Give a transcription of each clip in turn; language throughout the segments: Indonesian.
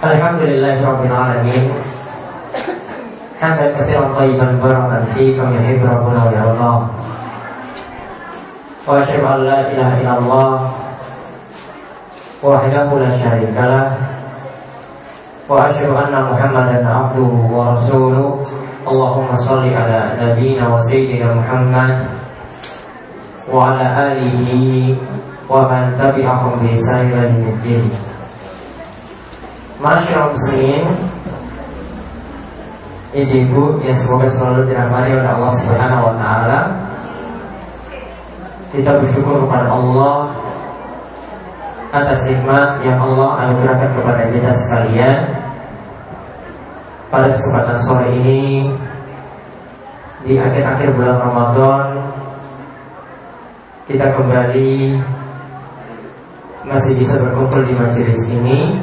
Alhamdulillah Rabbil Alamin. Hamdan kasiran tayyiban barakan fi kama yuhibbu rabbuna wa yarda. Wa asyhadu an la syarika lah. Wa asyhadu Muhammadan abduhu wa rasuluh. Allahumma salli ala nabiyyina wa Muhammad wa ala alihi wa man tabi'ahum Masyarakat muslimin Ibu-ibu yang semoga selalu dirahmati oleh Allah Subhanahu wa taala. Kita bersyukur kepada Allah atas nikmat yang Allah anugerahkan kepada kita sekalian. Pada kesempatan sore ini di akhir-akhir bulan Ramadan kita kembali masih bisa berkumpul di majelis ini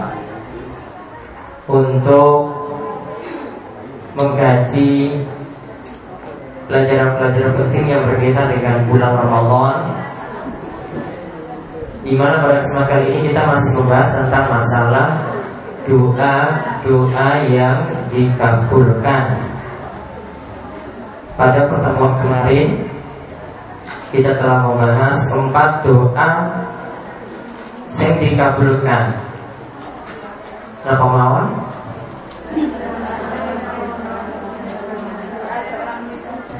untuk mengkaji pelajaran-pelajaran penting yang berkaitan dengan bulan Ramadan di mana pada kesempatan kali ini kita masih membahas tentang masalah doa-doa yang dikabulkan. Pada pertemuan kemarin kita telah membahas empat doa yang dikabulkan.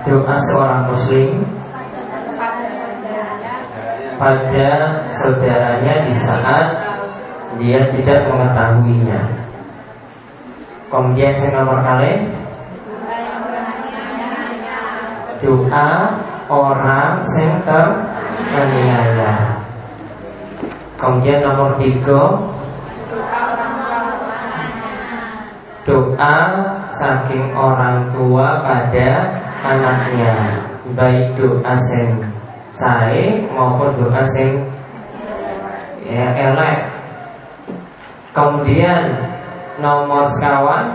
Doa seorang muslim pada saudaranya di saat dia tidak mengetahuinya. Kemudian saya nomor kali doa orang yang teraniaya. Kemudian nomor tiga doa saking orang tua pada anaknya. Baik doa sing sae maupun doa sing ya elek. Kemudian nomor sekawan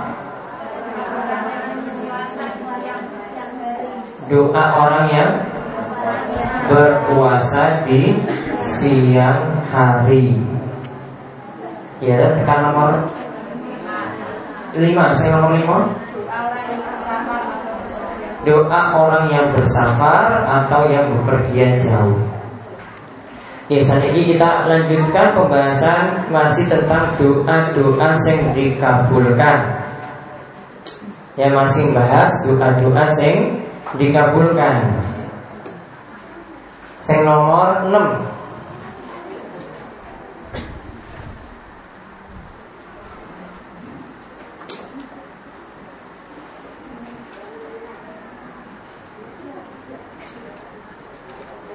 doa orang yang berpuasa di siang hari. Ya tekan nomor Lima, saya nomor lima. Doa orang yang bersafar atau yang bepergian jauh. Ya, saat ini kita lanjutkan pembahasan masih tentang doa-doa yang dikabulkan. Ya masih bahas doa-doa yang dikabulkan. Yang nomor 6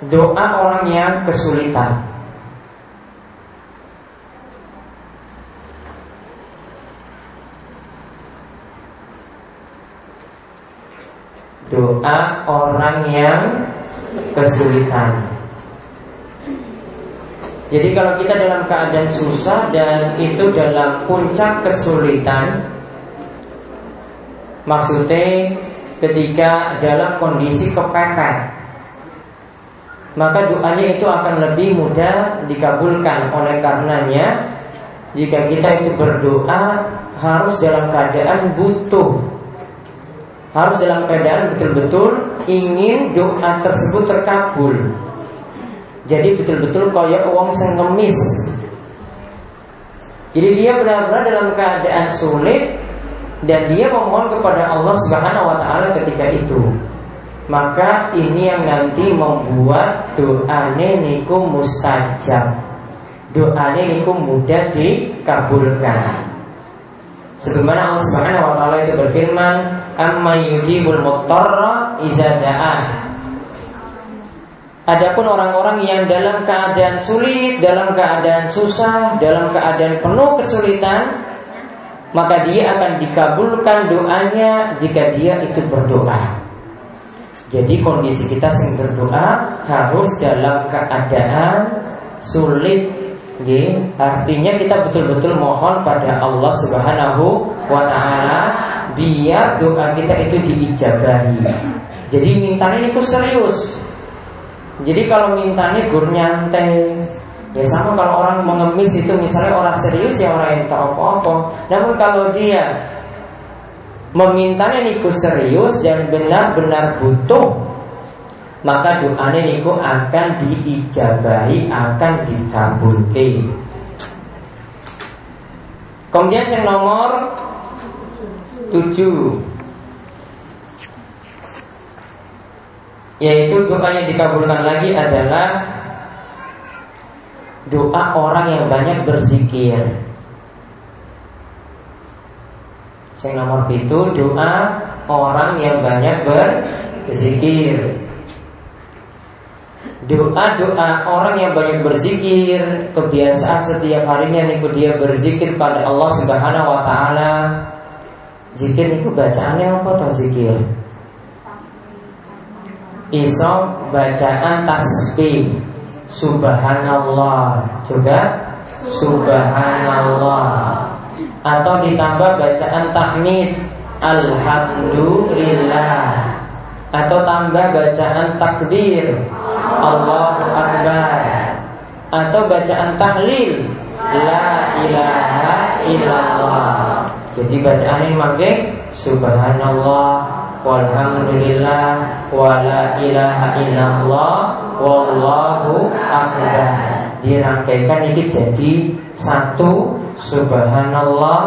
Doa orang yang kesulitan. Doa orang yang kesulitan. Jadi kalau kita dalam keadaan susah dan itu dalam puncak kesulitan Maksudnya ketika dalam kondisi kepepet maka doanya itu akan lebih mudah dikabulkan. Oleh karenanya jika kita itu berdoa harus dalam keadaan butuh. Harus dalam keadaan betul-betul ingin doa tersebut terkabul. Jadi betul-betul kayak uang yang ngemis jadi dia benar-benar dalam keadaan sulit dan dia memohon kepada Allah Subhanahu wa taala ketika itu maka ini yang nanti membuat doanya niku mustajab. Doanya niku mudah dikabulkan. Sebagaimana Allah Subhanahu wa taala itu berfirman amma yujibul muttarra iza da'ah. Adapun orang-orang yang dalam keadaan sulit, dalam keadaan susah, dalam keadaan penuh kesulitan, maka dia akan dikabulkan doanya jika dia itu berdoa. Jadi kondisi kita sing berdoa harus dalam keadaan sulit Ye, artinya kita betul-betul mohon pada Allah Subhanahu wa taala biar doa kita itu diijabahi. Jadi mintanya itu serius. Jadi kalau mintanya gur nyantai, Ya sama kalau orang mengemis itu misalnya orang serius ya orang yang tahu apa-apa. Namun kalau dia memintanya niku serius dan benar-benar butuh maka doanya niku akan diijabahi, akan dikabulkan. Kemudian yang nomor tujuh Yaitu doa yang dikabulkan lagi adalah doa orang yang banyak berzikir. Yang nomor itu doa orang yang banyak berzikir. Doa-doa orang yang banyak berzikir. Kebiasaan setiap harinya niku dia berzikir pada Allah subhanahu wa ta'ala. Zikir niku bacaannya apa atau zikir? Iso bacaan tasbih. Subhanallah. Juga Subhanallah atau ditambah bacaan tahmid. Alhamdulillah. Atau tambah bacaan takbir. Allahu Akbar. Atau bacaan tahlil. La ilaha illallah. Jadi bacaan ini makin Subhanallah Walhamdulillah Wa la ilaha illallah Wallahu akbar. Dirangkaikan ini jadi Satu Subhanallah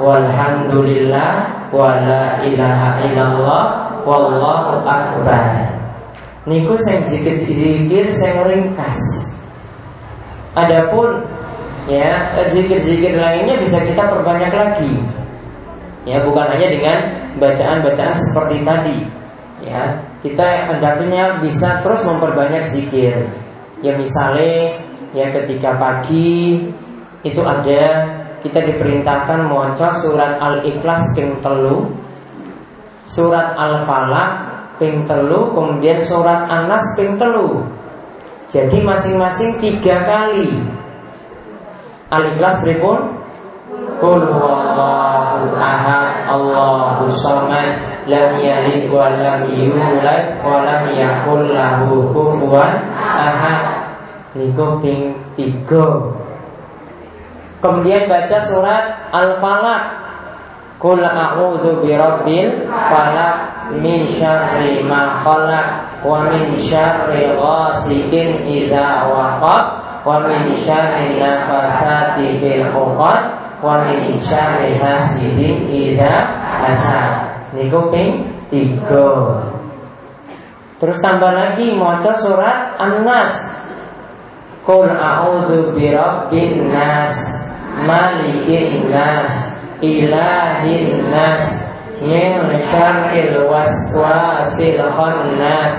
Walhamdulillah Wa la ilaha illallah Wallahu akbar Niku sing zikir-zikir sing ringkas Adapun ya zikir-zikir lainnya bisa kita perbanyak lagi Ya bukan hanya dengan bacaan-bacaan seperti tadi. Ya, kita hendaknya bisa terus memperbanyak zikir. Ya misalnya ya ketika pagi itu ada kita diperintahkan membaca surat Al-Ikhlas ping telu, surat Al-Falaq ping telu, kemudian surat An-Nas ping telu. Jadi masing-masing tiga kali. Al-Ikhlas berikut Qul huwallahu ahad Allahu samad lam yalid wa lam yulad wa lam yakul lahu kufuwan ahad. Niku ping 3. Kemudian baca surat Al-Falaq. Qul a'udzu birabbil falaq min syarri ma khalaq wa min syarri ghasikin idza waqab wa min syarri nafasati fil 'uqad wa min syarri hasidin idza hasad. Niku ping 3. Terus tambah lagi maca surat An-Nas. Qul a'udzu birabbin nas, malikin nas, ilahin nas, min syarril waswasil khannas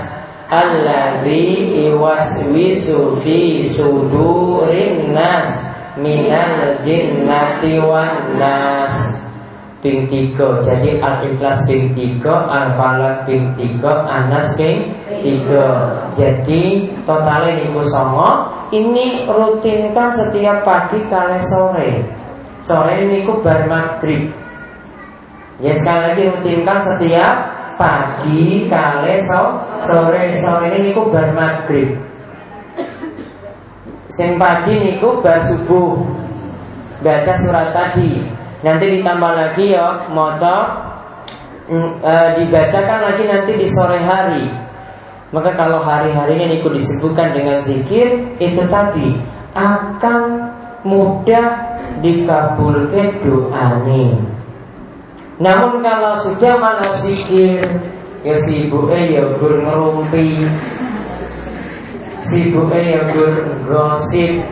alladzi yuwaswisu fi sudurin nas minal jinnati wan nas ping jadi al ikhlas ping tiga al falak ping tiga anas ping tiga. Jadi totalnya niku songo ini rutinkan setiap pagi kali sore. Sore niku bar maghrib. Ya sekali lagi rutinkan setiap pagi kali sore. Sore ini niku bar maghrib. Sing pagi niku bar subuh. Baca surat tadi. Nanti ditambah lagi ya moco e, dibacakan lagi nanti di sore hari. Maka kalau hari-harinya niku disebutkan dengan zikir itu tadi akan mudah dikabulkan doanya. Namun kalau sudah malah zikir ya sibuk eh ya gur ngerumpi sibuke ya gosip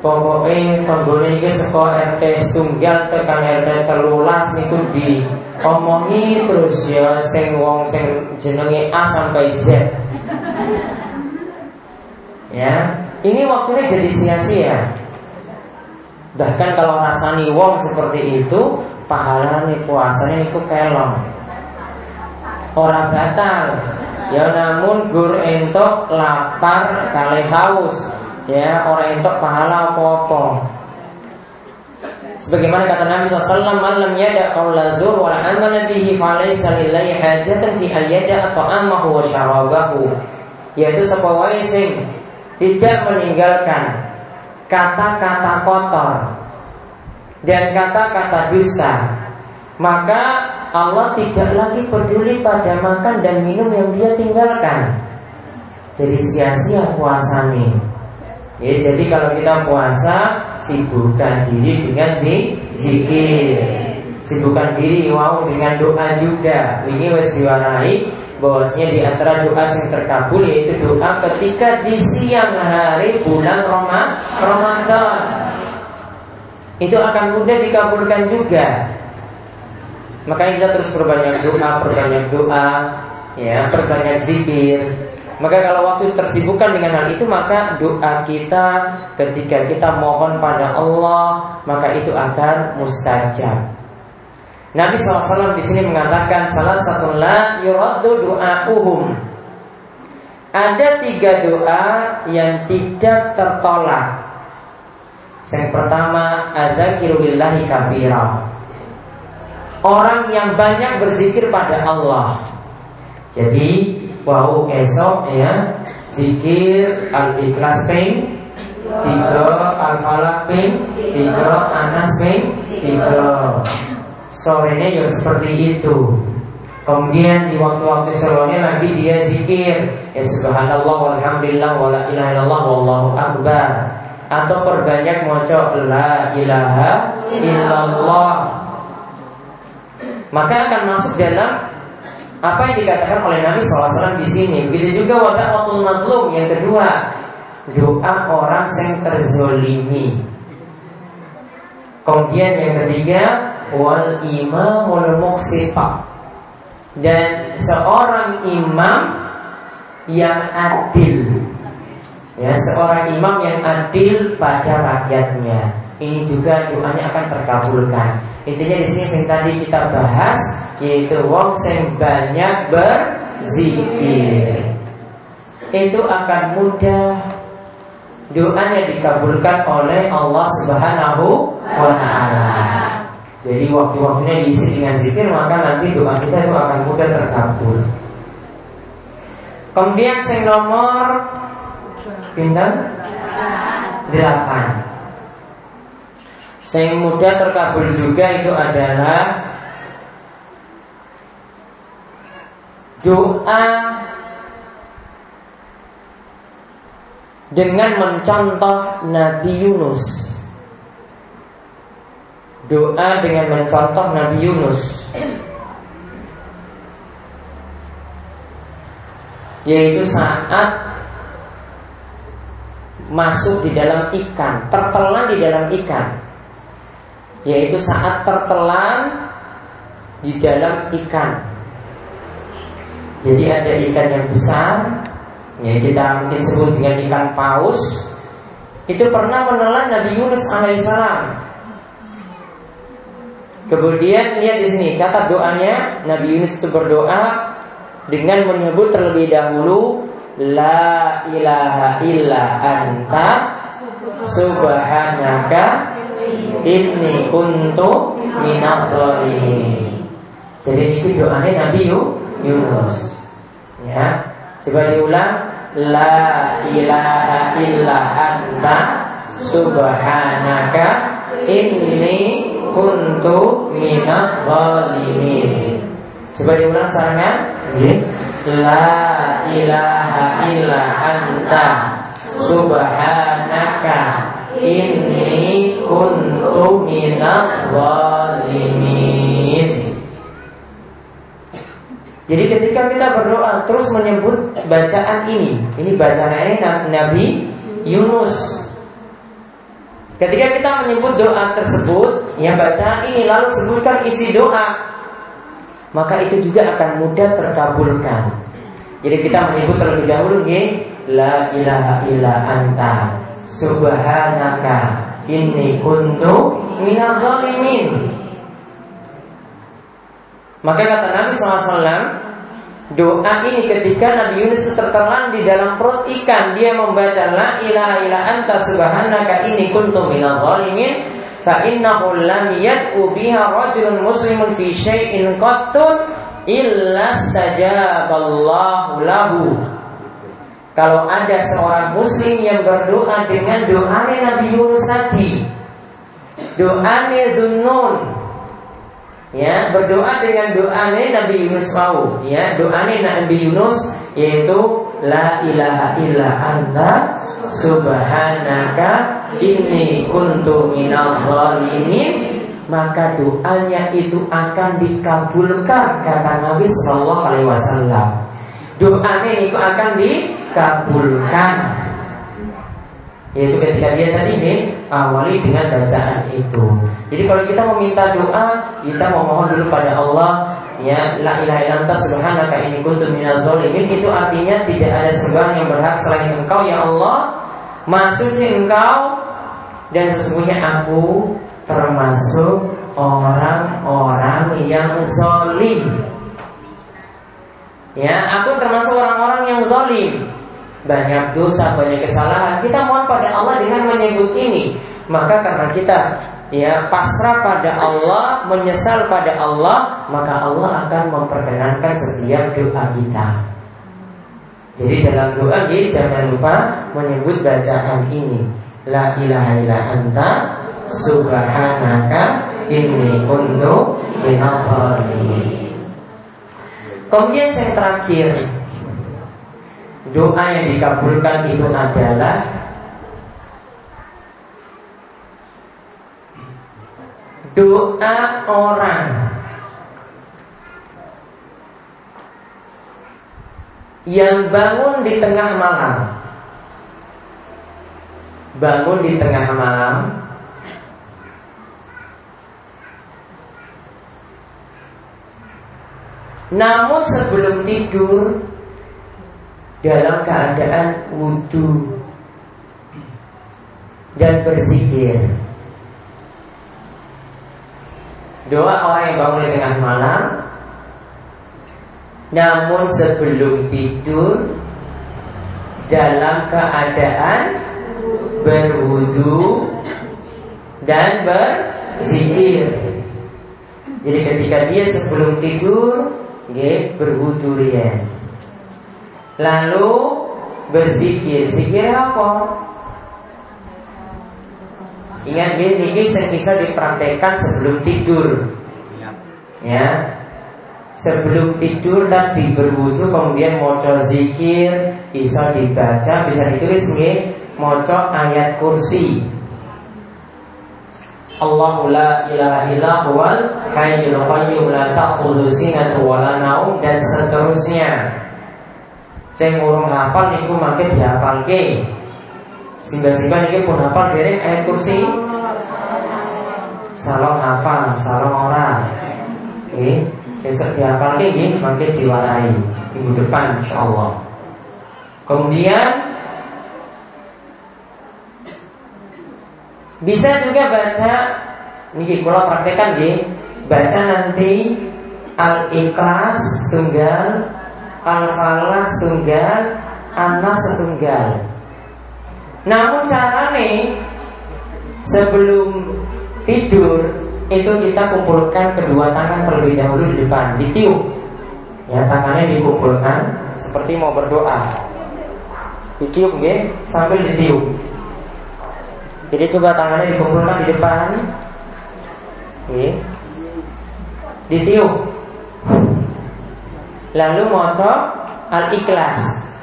Pokoknya tanggone ini sekolah RT setunggal tekan RT telulas niku di omongi terus ya sing wong sing jenenge A sampai Z. Ya, ini waktunya jadi sia-sia. Bahkan kalau rasani wong seperti itu, pahala nih puasanya itu kelong. Orang batal, Ya namun gur entok lapar kali haus Ya orang entok pahala apa-apa Sebagaimana kata Nabi SAW Malam yada qawla zur wal amana bihi falaysa lillahi hajatan fi ayyada ta'amahu wa syarabahu Yaitu sepawai sing tidak meninggalkan kata-kata kotor dan kata-kata dusta, maka Allah tidak lagi peduli pada makan dan minum yang dia tinggalkan. Jadi sia-sia puasanya. Ya, jadi kalau kita puasa sibukkan diri dengan zikir, sibukkan diri wow dengan doa juga. Ini wes diwarnai bahwasanya di antara doa yang terkabul yaitu doa ketika di siang hari bulan Ramadan itu akan mudah dikabulkan juga. Makanya kita terus perbanyak doa, perbanyak doa, ya, perbanyak zikir. Maka kalau waktu tersibukkan dengan hal itu maka doa kita ketika kita mohon pada Allah maka itu akan mustajab. Nabi SAW di sini mengatakan salah satu la yuraddu uhum. Ada tiga doa yang tidak tertolak yang pertama azakiru billahi kafira. Orang yang banyak berzikir pada Allah. Jadi wow esok ya. Zikir al-ikhlas ping. Tiga al-falak ping. Tiga anas ping. Tiga. Sorenya ya seperti itu. Kemudian di waktu-waktu sebelumnya lagi dia zikir. Ya subhanallah walhamdulillah wala ilaha illallah wallahu akbar. Atau perbanyak moco la ilaha illallah. Maka akan masuk dalam apa yang dikatakan oleh Nabi SAW di sini. Begitu juga waktu mazlum. Yang kedua doa orang yang terzolimi. Kemudian yang ketiga wal imamul muqsita dan seorang imam yang adil. Ya seorang imam yang adil pada rakyatnya. Ini juga doanya akan terkabulkan intinya di sini yang tadi kita bahas yaitu wong sing banyak berzikir itu akan mudah doanya dikabulkan oleh Allah Subhanahu wa taala. Jadi waktu-waktunya diisi dengan zikir maka nanti doa kita itu akan mudah terkabul. Kemudian yang nomor Pinter? Delapan Yang mudah terkabul juga itu adalah Doa Dengan mencontoh Nabi Yunus Doa dengan mencontoh Nabi Yunus Yaitu saat masuk di dalam ikan, tertelan di dalam ikan. Yaitu saat tertelan di dalam ikan. Jadi ada ikan yang besar, ya kita mungkin sebut dengan ikan paus. Itu pernah menelan Nabi Yunus alaihissalam. Kemudian lihat di sini catat doanya Nabi Yunus itu berdoa dengan menyebut terlebih dahulu La ilaha illa anta Subhanaka Inni kuntu zalimin. Jadi itu doanya Nabi Yunus. Ya. Coba diulang. La ilaha illa anta Subhanaka Inni kuntu minal zalimin. Coba diulang sekarang ya La ilaha illa anta Subhanaka Inni kuntu minat walimin. Jadi ketika kita berdoa terus menyebut bacaan ini. Ini bacaan ini Nabi Yunus. Ketika kita menyebut doa tersebut Yang bacaan ini lalu sebutkan isi doa maka itu juga akan mudah terkabulkan. Jadi kita menyebut terlebih dahulu nih la ilaha illa anta subhanaka ini untuk minal zalimin. Maka kata Nabi SAW Doa ini ketika Nabi Yunus tertelan di dalam perut ikan Dia membaca La ilaha ila anta subhanaka ini kuntu minal zalimin. Fa innahu lam yad'u biha rajulun muslimun fi syai'in qattun Illa stajaballahu lahu kalau ada seorang muslim yang berdoa dengan doa Nabi Yunus tadi doanya Zunnun ya berdoa dengan doa Nabi Yunus mau ya doa Nabi Yunus yaitu la ilaha illa anta subhanaka inni kuntu minal zalimin maka doanya itu akan dikabulkan kata Nabi Shallallahu Alaihi Wasallam. Doanya itu akan dikabulkan. Yaitu ketika dia tadi ini awali dengan bacaan itu. Jadi kalau kita meminta doa, kita memohon dulu pada Allah, ya la ilaha illa subhanaka inni kuntu minaz zalimin itu artinya tidak ada sembahan yang berhak selain Engkau ya Allah. Maksudnya Engkau dan sesungguhnya aku termasuk orang-orang yang zolim. Ya, aku termasuk orang-orang yang zolim. Banyak dosa, banyak kesalahan. Kita mohon pada Allah dengan menyebut ini. Maka karena kita ya pasrah pada Allah, menyesal pada Allah, maka Allah akan memperkenankan setiap doa kita. Jadi dalam doa ya, jangan lupa menyebut bacaan ini. La ilaha illa anta Subhanaka inni kuntu minal Kemudian yang terakhir Doa yang dikabulkan itu adalah Doa orang. Yang bangun di tengah malam. Bangun di tengah malam. Namun sebelum tidur dalam keadaan wudhu dan berzikir. Doa orang yang bangun di tengah malam Namun sebelum tidur Dalam keadaan Berwudu Dan berzikir Jadi ketika dia sebelum tidur Nggih, berwudu Lalu berzikir. Zikir apa? Ingat niki sing bisa dipraktekkan sebelum tidur. Ya. Sebelum tidur tadi berwudu kemudian maca zikir, bisa dibaca, bisa ditulis nggih, maca ayat kursi. Allahu la ilaha illa huwal hayyul qayyum la ta'khudhu sinatu wa la naum dan seterusnya. Sing urung hafal niku mangke dihafalke. Sehingga-sehingga niki pun hafal dereng ayat kursi. Salong hafal, salong ora. Oke, besok dihafalke nggih mangke diwarai minggu depan insyaallah. Kemudian Bisa juga baca Niki kalau praktekan di Baca nanti Al-Ikhlas tunggal Al-Falah tunggal Anas setunggal Namun caranya Sebelum tidur Itu kita kumpulkan kedua tangan terlebih dahulu di depan Ditiup Ya tangannya dikumpulkan Seperti mau berdoa Ditiup ya Sambil ditiup jadi coba tangannya dikumpulkan di depan. Oke. Ditiup. Lalu moco al-ikhlas.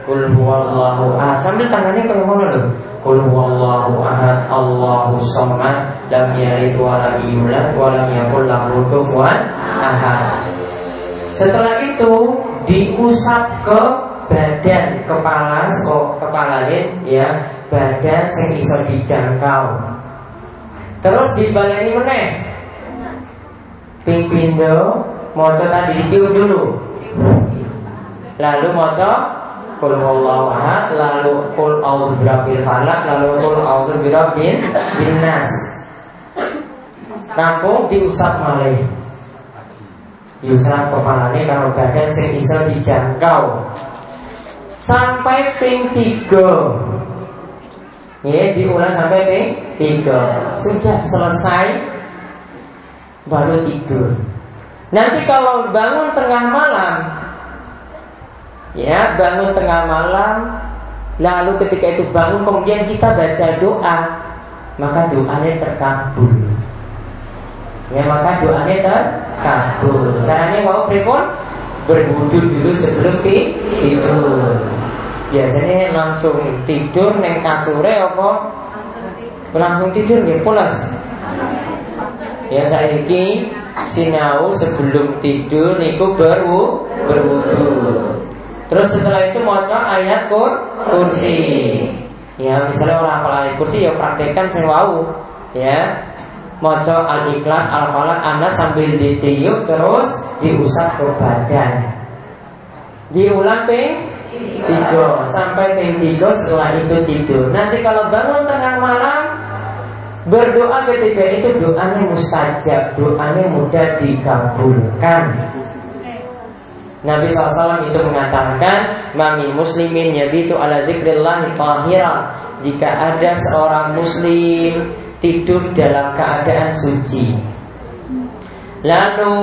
Kul huwallahu ahad. Sambil tangannya ke mana loh? Kul huwallahu ahad. Allahu somad. Lam yalid wa lam yulad wa lam yakul lahu kufuwan ahad. Setelah itu diusap ke badan kepala kok kepala ya badan yang bisa dijangkau terus dibaleni meneh ping pindo moco tadi ditiup dulu lalu moco kul wallahu ahad lalu kul auzu birabbil falak lalu kul auzu birabbil binnas. Rampung diusap malih. Diusap kepalanya kalau badan yang bisa dijangkau. Sampai ping tiga. Ya diulang sampai ping tiga. Sudah selesai baru tidur nanti kalau bangun tengah malam ya bangun tengah malam Lalu ketika itu bangun kemudian kita baca doa Maka doanya terkabul Ya maka doanya terkabul Caranya mau pripun? Berwudu dulu sebelum tidur Biasanya langsung tidur neng kasure apa? Langsung tidur nih pulas Ya saya ini sinau sebelum tidur niku baru berwudu Terus setelah itu mau ayat kur, kursi. Ya, misalnya orang hafal ayat kursi ya praktekkan sing wau. Ya. Maca al-ikhlas, al-falaq, anda sambil ditiup terus diusap ke badan. Diulang ping tiga sampai ping tiga setelah itu tidur. Nanti kalau bangun tengah malam berdoa ketika itu doanya mustajab, doanya mudah dikabulkan. Nabi SAW itu mengatakan Mami muslimin yabitu ala zikrillah tahiran Jika ada seorang muslim tidur dalam keadaan suci Lalu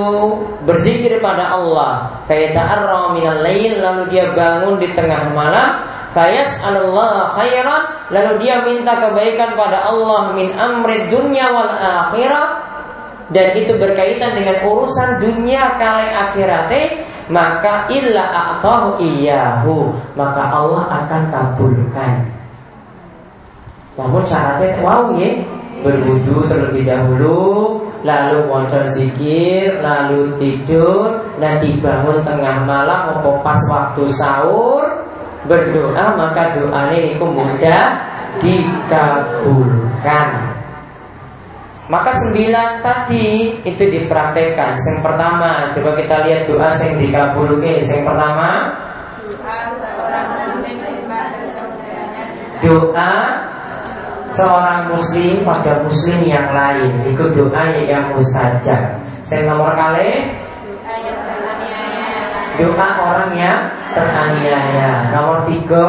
berzikir pada Allah Fayata'arra minal lain Lalu dia bangun di tengah malam Fayas Allah khairan Lalu dia minta kebaikan pada Allah Min amri dunya wal akhirat Dan itu berkaitan dengan urusan dunia kali akhiratnya maka illa a'tahu iyahu maka Allah akan kabulkan. Namun syaratnya wow ya. Berwudu terlebih dahulu lalu muncul zikir lalu tidur nanti bangun tengah malam mau pas waktu sahur berdoa maka doanya itu mudah dikabulkan maka sembilan tadi itu dipraktekkan. Yang pertama, coba kita lihat doa yang dikabulkan. Yang pertama, doa seorang muslim pada muslim yang lain. Itu doa yang mustajab. Yang nomor kali, doa orang yang teraniaya. Nomor tiga,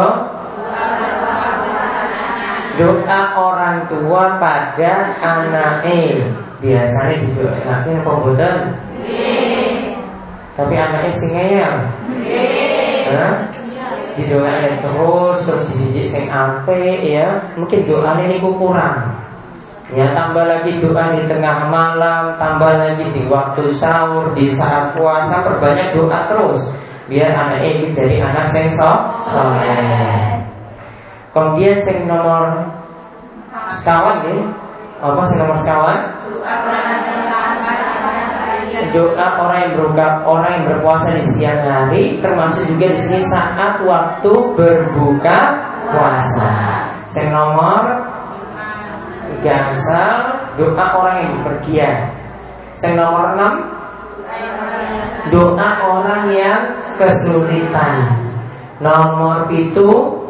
doa orang tua pada anaknya biasanya didoakan apa boten tapi anaknya sing ngeyel. Didoakan terus terus dididik sing ampe ya. Mungkin doanya ini kurang ya tambah lagi doa di tengah malam tambah lagi di waktu sahur di saat puasa perbanyak doa terus biar anaknya ini jadi anak sing soleh Kemudian sing nomor sekawan nih, apa sing nomor sekawan? Doa orang yang berbuka, orang yang berpuasa di siang hari, termasuk juga di sini saat waktu berbuka puasa. Sing nomor gangsal doa orang yang bepergian. Sing nomor enam? Doa orang yang kesulitan. Nomor itu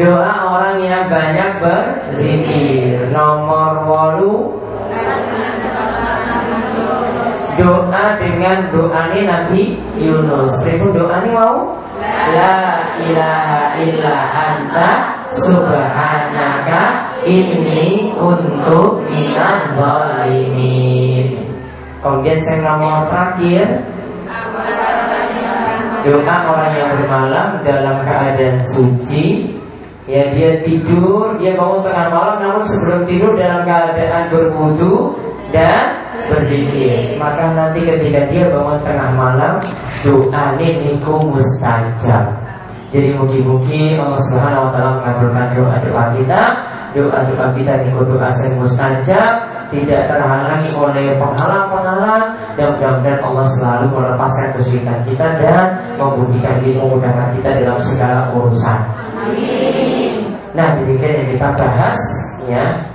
Doa orang yang banyak berzikir. Nomor walu Doa dengan doa ini Nabi Yunus. Itu doa ini mau La ilaha illa anta Subhanaka Ini untuk minat zalimin Kemudian saya nomor terakhir Doa orang yang bermalam dalam keadaan suci Ya dia tidur, dia bangun tengah malam namun sebelum tidur dalam keadaan berwudu dan berzikir. Maka nanti ketika dia bangun tengah malam, doa ini mustajab. Jadi mugi-mugi Allah Subhanahu wa taala mengabulkan doa-doa kita. Doa-doa kita niku doa yang mustajab, tidak terhalangi oleh penghalang-penghalang dan mudah-mudahan Allah selalu melepaskan kesulitan kita dan memudahkan memudahkan kita dalam segala urusan. Amin. Nah demikian yang kita bahas ya